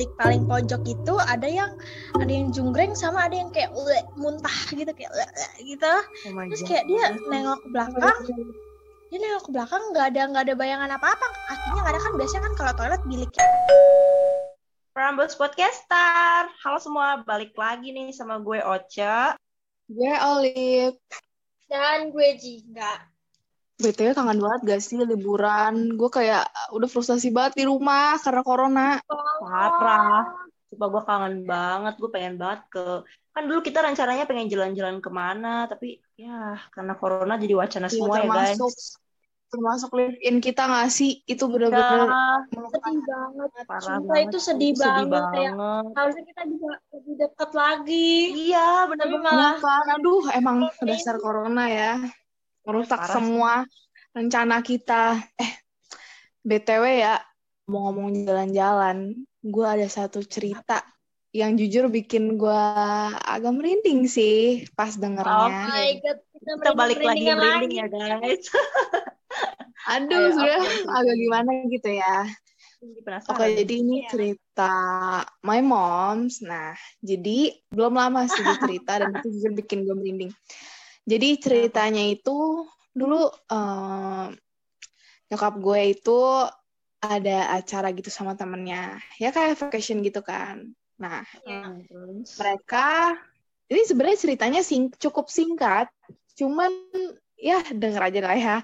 bilik paling pojok itu ada yang ada yang junggreng sama ada yang kayak "Ueh," muntah gitu kayak "Ueh," gitu Oh my terus God. kayak dia nengok ke belakang dia nengok ke belakang nggak ada nggak ada bayangan apa apa kakinya nggak ada kan biasanya kan kalau toilet biliknya Prambors Podcaster. Halo semua, balik lagi nih sama gue Ocha. Gue Olive. dan gue Jingga BTW kangen banget gak sih liburan? Gue kayak udah frustasi banget di rumah karena corona. Parah. Coba gue kangen banget, gue pengen banget ke... Kan dulu kita rencananya pengen jalan-jalan ke mana, tapi ya karena corona jadi wacana Iya, semua ya guys. termasuk termasuk live in kita gak sih? Itu Ya, bener-bener sedih banget parah Sumpah banget. itu sedih banget kayak banget. harusnya kita bisa lebih dekat lagi Iya, bener Tapi banget. Kan? Aduh, emang dasar corona ya. Merusak Parah sih. semua rencana kita. Eh, BTW ya, mau ngomong jalan-jalan, gue ada satu cerita yang jujur bikin gue agak merinding sih pas dengernya. Oke. my god kita, Kita balik lagi merinding ya guys. Aduh, Ayo, sudah apa? agak gimana gitu ya. Penasaran. Oke, jadi ini Iya. cerita my moms. Nah, jadi belum lama sih cerita dan itu jujur bikin gue merinding. Jadi ceritanya itu dulu eh, nyokap gue itu ada acara gitu sama temennya. Ya kayak vacation gitu kan. Nah, Hmm, mereka ini sebenarnya ceritanya sing cukup singkat, cuman ya denger aja lah ya.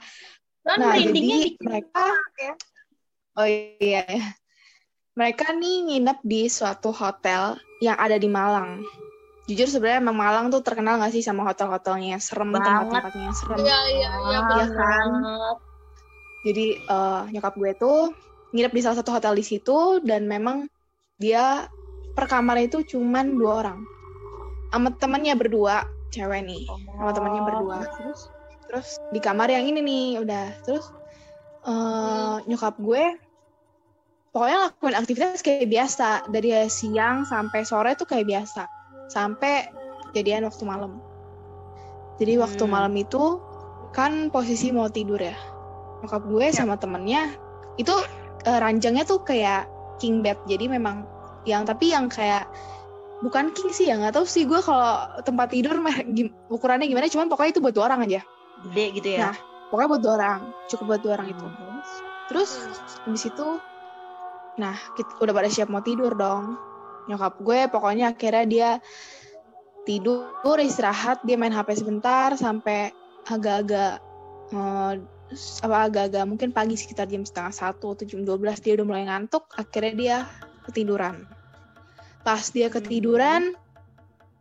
kan Nah, jadi mereka ya. Oh iya, ya. Mereka nih nginep di suatu hotel yang ada di Malang. Jujur sebenarnya emang Malang tuh terkenal gak sih sama hotel-hotelnya serem Banget. tempat-tempatnya serem. iya iya iya bener. kan? Jadi eh, nyokap gue tuh nginep di salah satu hotel di situ dan memang dia per kamar itu cuman dua orang. Sama temannya berdua, cewek nih. Sama temannya berdua. Terus? Terus di kamar yang ini nih udah. Terus eh, nyokap gue pokoknya lakuin aktivitas kayak biasa dari siang sampai sore tuh kayak biasa sampai kejadian waktu malam. Jadi waktu Hmm. malam itu kan posisi mau tidur ya. Nyokap gue sama temennya itu eh, ranjangnya tuh kayak king bed. Jadi memang yang tapi yang kayak bukan king sih ya nggak tahu sih gue kalau tempat tidur mah gim- ukurannya gimana cuman pokoknya itu buat dua orang aja Gede gitu ya. Nah, pokoknya buat dua orang cukup buat dua orang itu Terus? terus habis itu nah kita udah pada siap mau tidur dong nyokap gue pokoknya akhirnya dia tidur istirahat dia main hp sebentar sampai agak-agak eh, apa agak-agak mungkin pagi sekitar jam setengah satu atau jam 12 dia udah mulai ngantuk akhirnya dia ketiduran. Pas dia ketiduran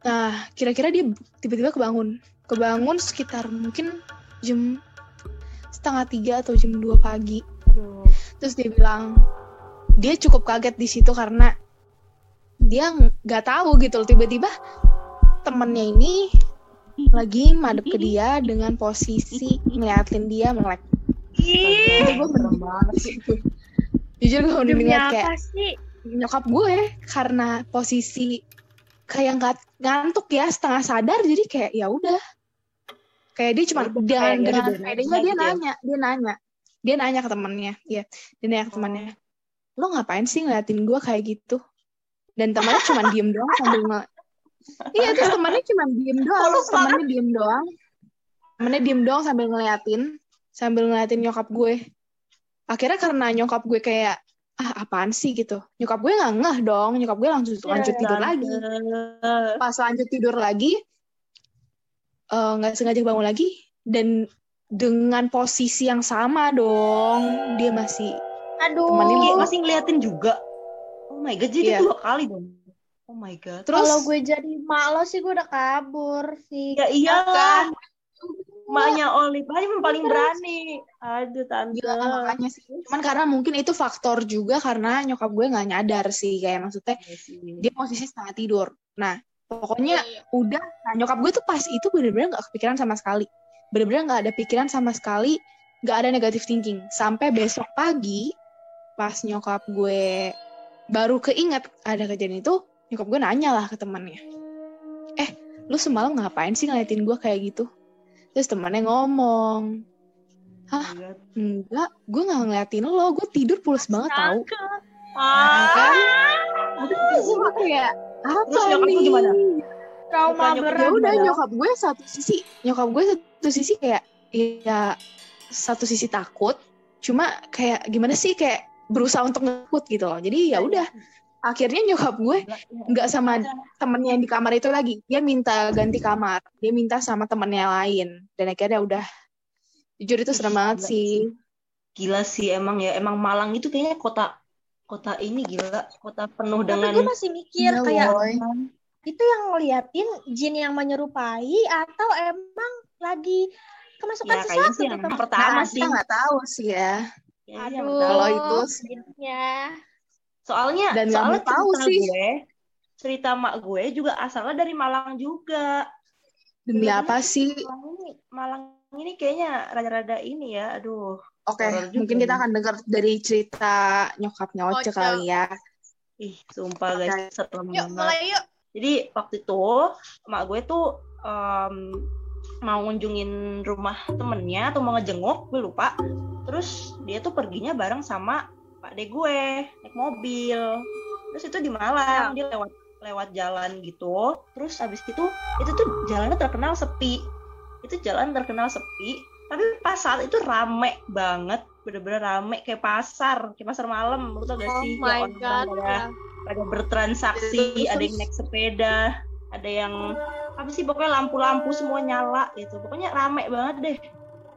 nah kira-kira dia tiba-tiba kebangun. Kebangun sekitar mungkin jam setengah tiga atau jam 2 pagi. Aduh. terus dia bilang dia cukup kaget di situ karena dia nggak tahu gitu loh. Tiba-tiba temennya ini lagi madep ke dia dengan posisi ngeliatin dia melek. Ih, gue serem banget sih. jujur gue udah ngeliat kayak sih? nyokap gue karena posisi kayak nggak ngantuk ya setengah sadar jadi kayak ya udah. Kayak dia cuma Udah dengan dengan pedenya dia ya? nanya dia nanya. Dia nanya ke temennya ya dia nanya ke Oh. temannya lo ngapain sih ngeliatin gue kayak gitu dan temannya cuma diem doang sambil nge iya terus temannya cuma diem doang. Halus temannya diem doang. Temannya diem doang sambil ngeliatin sambil ngeliatin nyokap gue. Akhirnya karena nyokap gue kayak ah apaan sih? gitu. Nyokap gue nggak ngeh dong. Nyokap gue langsung lanjut tidur lagi. pas lanjut tidur lagi eh, nggak sengaja bangun lagi dan dengan posisi yang sama dong dia masih aduh Temennya Oh. masih ngeliatin juga. Oh my god, jadi Iya. dua kali dong. Oh my god. terus kalau gue jadi mak lo sih gue udah kabur sih Ya iyalah. kan? Maknya Olive aja yang paling berani. Aduh tante. Gila, makanya sih cuman karena mungkin itu faktor juga karena nyokap gue nggak nyadar sih kayak maksudnya Iya sih. dia posisi setengah tidur nah pokoknya Iya, iya. udah nah nyokap gue tuh pas itu bener-bener nggak kepikiran sama sekali bener-bener nggak ada pikiran sama sekali nggak ada negative thinking sampai besok pagi pas nyokap gue baru keinget ada kejadian itu nyokap gue nanya lah ke temannya eh lu semalam ngapain sih ngeliatin gue kayak gitu terus temannya ngomong God. enggak gue nggak ngeliatin lo gue tidur pules banget tau Ah, kan? Kayak apa Terus nyokap nih? gimana? Trauma berat. Ya udah nyokap gue satu sisi, nyokap gue satu sisi kayak ya satu sisi takut, cuma kayak gimana sih kayak berusaha untuk ngikut gitu loh. Jadi ya udah akhirnya nyokap gue nggak sama temennya yang di kamar itu lagi, dia minta ganti kamar, dia minta sama temennya lain dan akhirnya udah jujur itu serem banget gila sih. Gila sih emang ya, emang Malang itu kayaknya kota kota ini gila, kota penuh Tapi dengan gue masih mikir Iya, kayak woy. itu yang ngeliatin jin yang menyerupai atau emang lagi kemasukan ya sesuatu sih yang gitu. pertama Nah, sih. kita nggak tahu sih ya. Yang Aduh. Kalau itu sih. jinnya. Soalnya Dan soalnya tahu cerita sih. gue, cerita mak gue juga asalnya dari Malang juga. Demi Bener-bener apa sih? Malang ini, Malang ini kayaknya rada-rada ini ya, aduh. Oke, juga mungkin kita akan dengar dari cerita nyokapnya Oce Oce. kali ya. Ih, sumpah guys, serem Yuk banget. mulai yuk. Jadi waktu itu emak gue tuh em, mau ngunjungin rumah temennya atau mau ngejenguk, gue lupa. Terus dia tuh perginya bareng sama pak de gue naik mobil. Terus itu di Malang, dia lewat lewat jalan gitu. Terus habis itu itu tuh jalannya terkenal sepi. Itu jalan terkenal sepi. Tapi pas saat itu rame banget, bener-bener rame kayak pasar, kayak pasar malam. Lu tau gak Oh sih? my orang-orang pada pada bertransaksi, ada yang naik sepeda, ada yang apa sih pokoknya lampu-lampu semua nyala gitu. Pokoknya rame banget deh.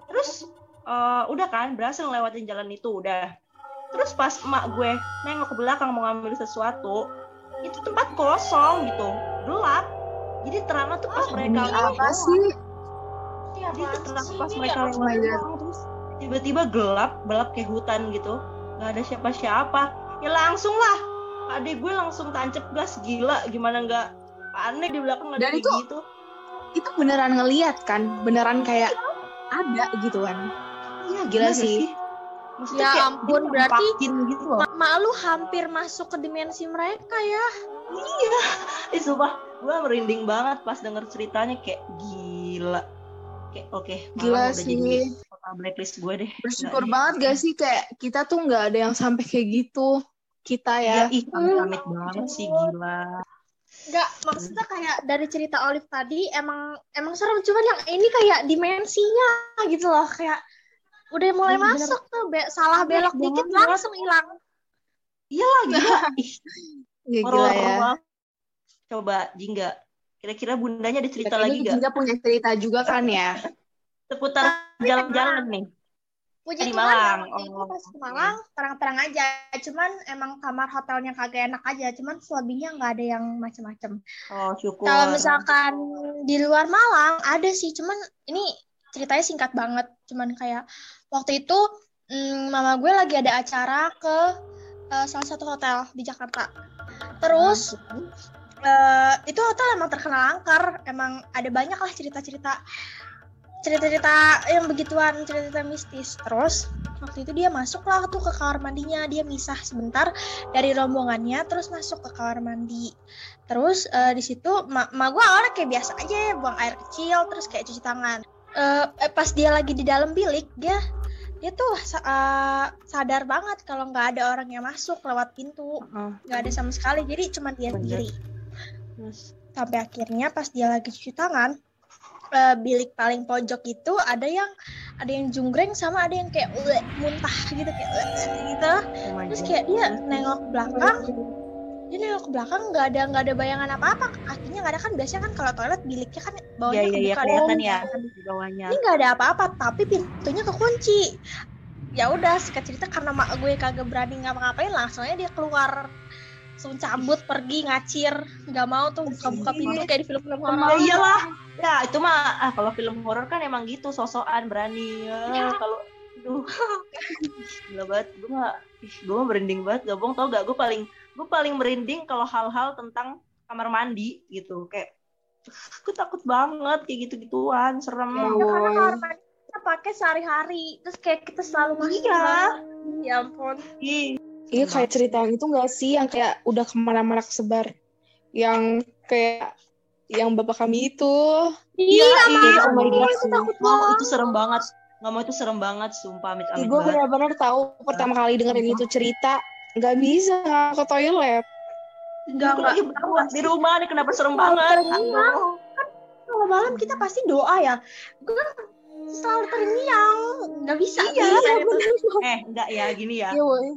Terus eh, udah kan berhasil ngelewatin jalan itu udah. Terus pas emak gue nengok ke belakang mau ngambil sesuatu, itu tempat kosong gitu, gelap. Jadi terangnya tuh pas Oh, mereka apa sih? Iya, Jadi itu terang pas mereka ya. lewat terus tiba-tiba gelap, gelap kayak hutan gitu. Nggak ada siapa-siapa. Ya langsung lah. Adik gue langsung tancap gas gila. Gimana nggak panik di belakang ada itu- gitu. Itu beneran ngeliat kan? Beneran kayak ada gitu kan? Iya Gila gila sih. sih. Maksudnya Ya ampun, berarti- gitu loh. Mak lu hampir masuk ke dimensi mereka ya. Eh sumpah, gue merinding banget pas denger ceritanya kayak gila. Kayak oke, Gila Malang udah sih. jadi kota blacklist gue deh. Bersyukur Nggak, banget gak sih kayak kita tuh nggak ada yang sampai kayak gitu. Kita Iya, ya. ih, amit-amit banget sih gila. Enggak, maksudnya kayak dari cerita Olive tadi emang emang serem cuman yang ini kayak dimensinya gitu loh kayak udah mulai Iya, bener. masuk tuh be- salah Bener belok dikit banget. langsung hilang. Iyalah gila. Ih, Ya, gila ya. Coba Jingga, kira-kira bundanya ada cerita Kayaknya lagi gak? Jingga punya cerita juga kan ya. Seputar jalan-jalan nih. Puji Di Tuhan Malang. waktu itu Oh, pas ke oke. Malang terang-terang aja. Cuman emang kamar hotelnya kagak enak aja. Cuman selebihnya nggak ada yang macem-macem. Oh, syukur. Kalau misalkan di luar Malang ada sih, cuman ini ceritanya singkat banget. Cuman kayak waktu itu mm, mama gue lagi ada acara ke eh, salah satu hotel di Jakarta. Terus eh, itu hotel emang terkenal angker, emang ada banyak lah cerita-cerita cerita-cerita yang begituan, cerita-cerita mistis. Terus waktu itu dia masuk lah tuh ke kamar mandinya, dia misah sebentar dari rombongannya, terus masuk ke kamar mandi. Terus eh, di situ ma, ma gue awalnya kayak biasa aja ya, buang air kecil, terus kayak cuci tangan. Eh, eh, pas dia lagi di dalam bilik, dia dia tuh eh, sadar banget kalau nggak ada orang yang masuk lewat pintu, Heeh. nggak ada sama sekali. Jadi cuma dia sendiri Terus, sampai akhirnya pas dia lagi cuci tangan eh, bilik paling pojok itu ada yang ada yang junggreng sama ada yang kayak "Ueh," muntah gitu kayak "Ueh," gitu. Oh terus kayak dia nengok belakang dia nengok ke belakang nggak ada nggak ada bayangan apa apa kakinya nggak ada kan biasanya kan kalau toilet biliknya kan Iya, bawahnya iya, iya, kebuka kelihatan dong. ya di bawahnya. ini nggak ada apa-apa tapi pintunya kekunci. Ya udah singkat cerita karena mak gue kagak berani ngapa-ngapain langsung aja dia keluar langsung cabut pergi ngacir nggak mau tuh buka-buka pintu kayak di film-film Ya horor iyalah. Ya, itu mah ah kalau film horor kan emang gitu, sosokan berani. Ya, kalau aduh. Gila banget. Gue mah gue mah merinding banget. Gak bohong tau gak? Gue paling gue paling merinding kalau hal-hal tentang kamar mandi gitu. Kayak gue takut banget kayak gitu-gituan, serem. Ya Ya, karena kamar mandi kita pakai sehari-hari terus kayak kita selalu masuk Iya. ya ampun Ih, Iya kayak cerita yang itu gak sih yang kayak udah ke mana-mana kesebar. Yang kayak yang bapak kami itu. Iya, iya iya, oh my God. itu takut Nggak mau, banget itu serem banget. Nggak mau itu serem banget, sumpah amit amit gue benar-benar tahu pertama kali dengerin itu cerita nggak bisa ke toilet. Enggak, Aku enggak. lagi berdua di rumah nih kenapa serem banget. Kalau malam kita pasti doa ya. Gue kan selalu terngiang. Nggak bisa. Iya, bener. eh enggak ya gini ya Iya, woy.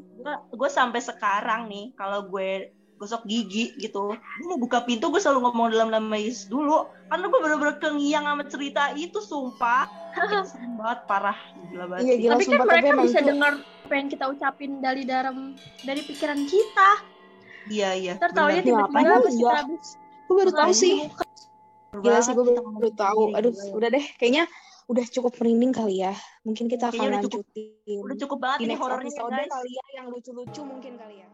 gue sampai sekarang nih kalau gue gosok gigi gitu gue mau buka pintu gue selalu ngomong dalam nama Yesus dulu karena gue bener-bener kengiang sama cerita itu sumpah serem banget parah gila banget Iya, gila Tapi kan tapi mereka emang bisa itu dengar apa yang kita ucapin dari dalam dari pikiran kita. iya iya Ntar taunya bener. Ya, tiba-tiba pas kita habis gue baru tahu sih. Gila sih gue baru, tahu. Aduh, udah deh. Kayaknya udah cukup merinding kali ya. Mungkin kita akan Kayaknya udah cukup- lanjutin udah cukup banget di ini next horornya episode guys kali ya yang lucu-lucu mungkin kali ya.